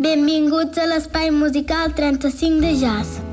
Benvinguts a l'espai musical 35 de jazz.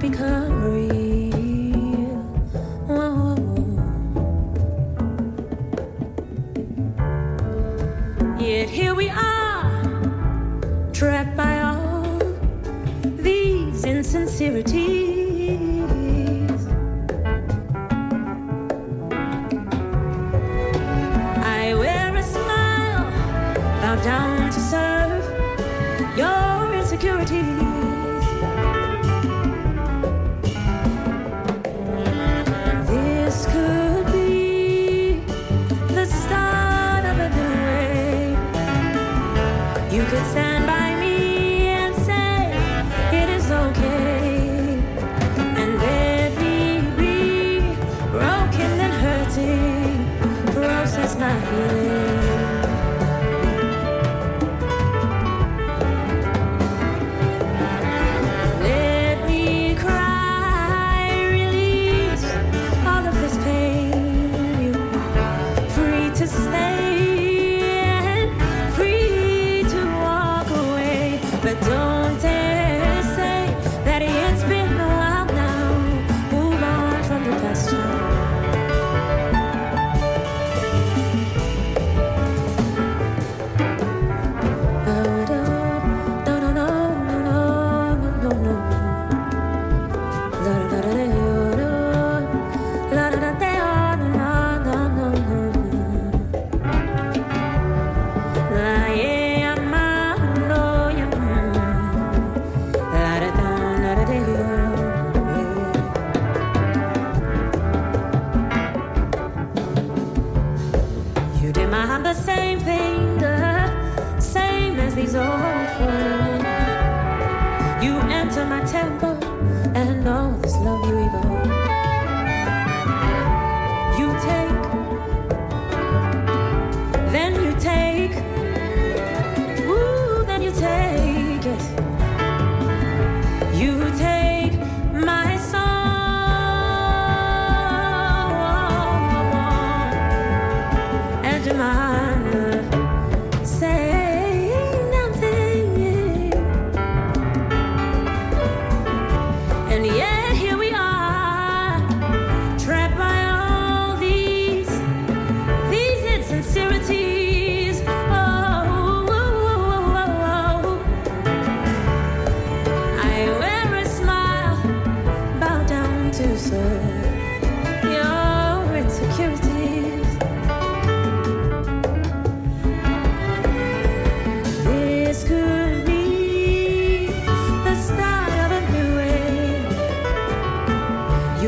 Become más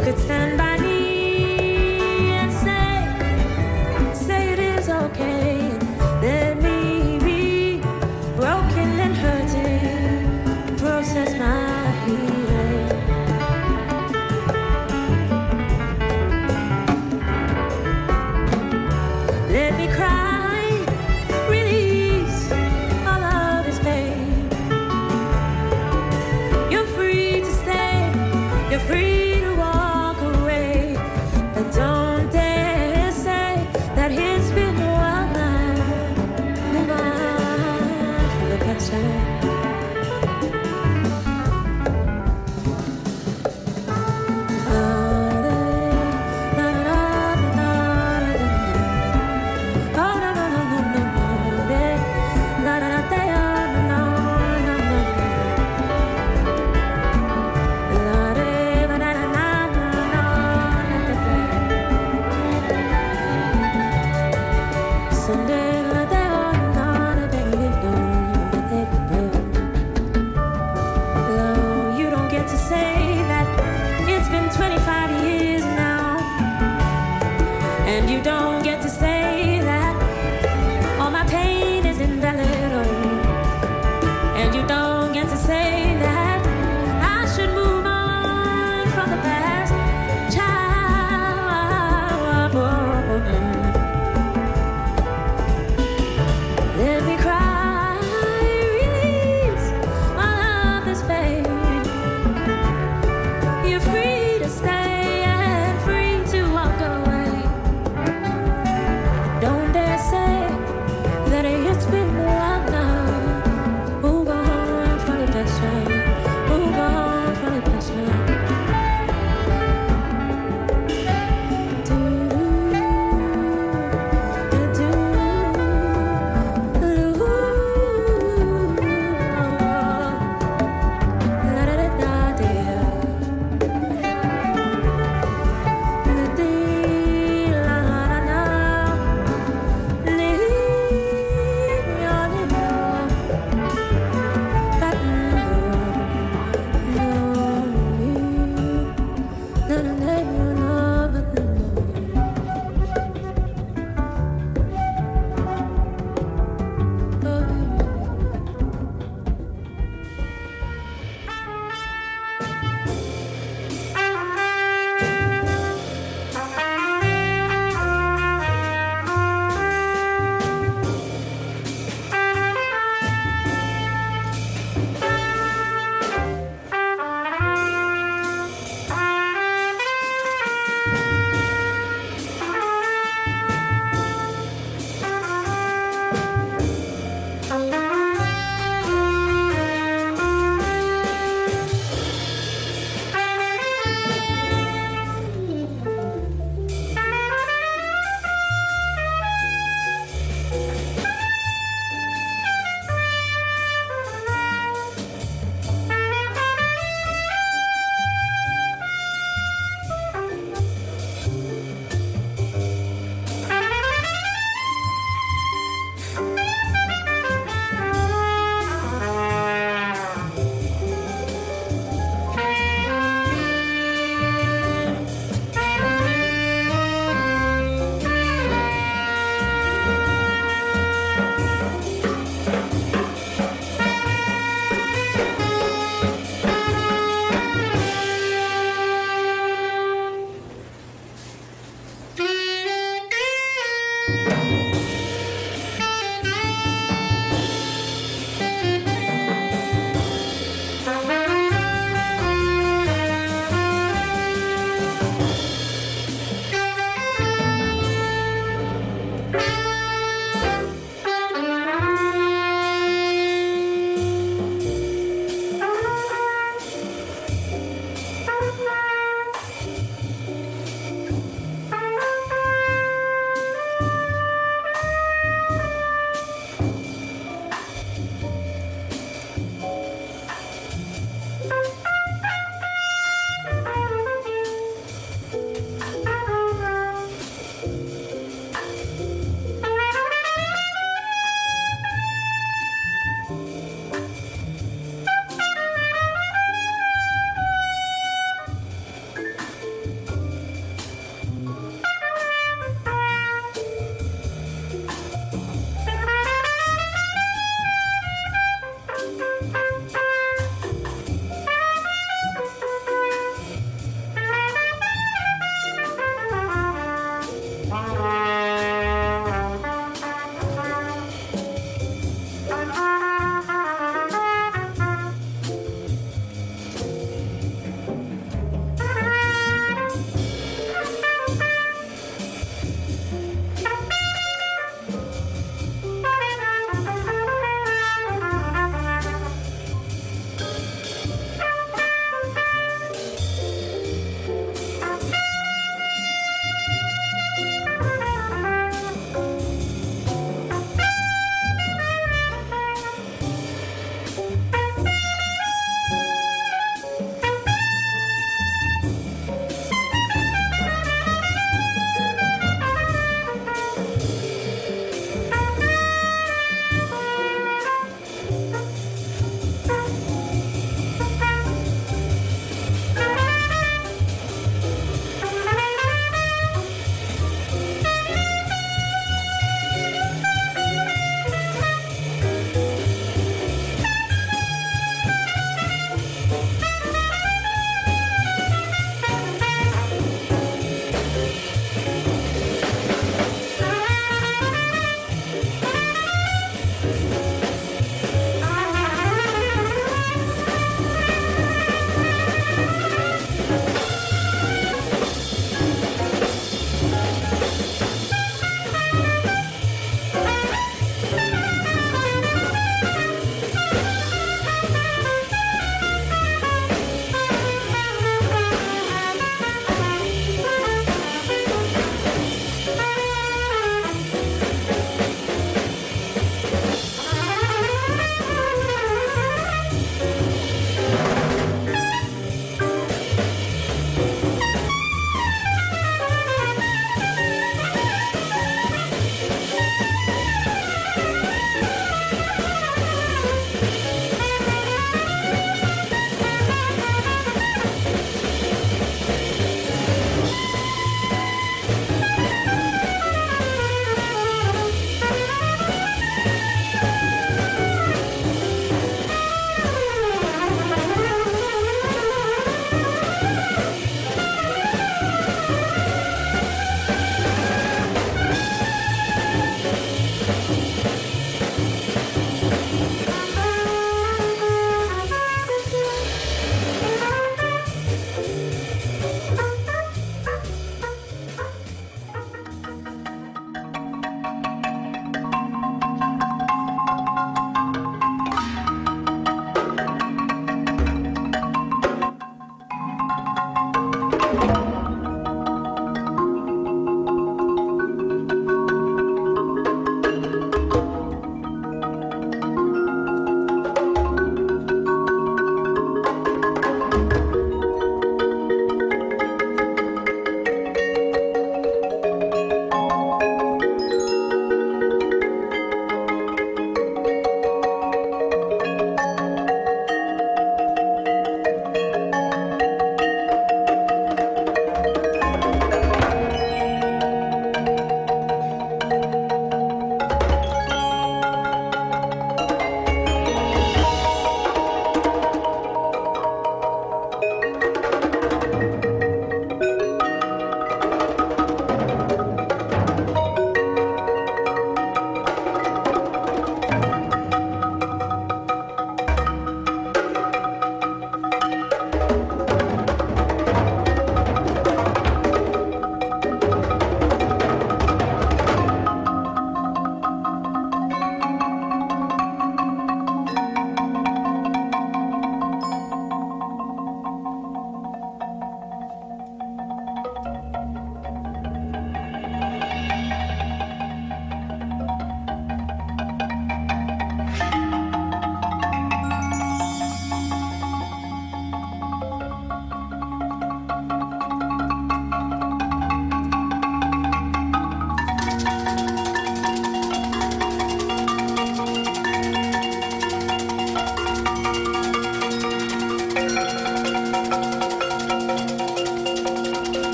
could stand by.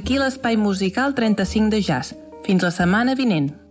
Aquí l'espai musical 35 de jazz. Fins la setmana vinent.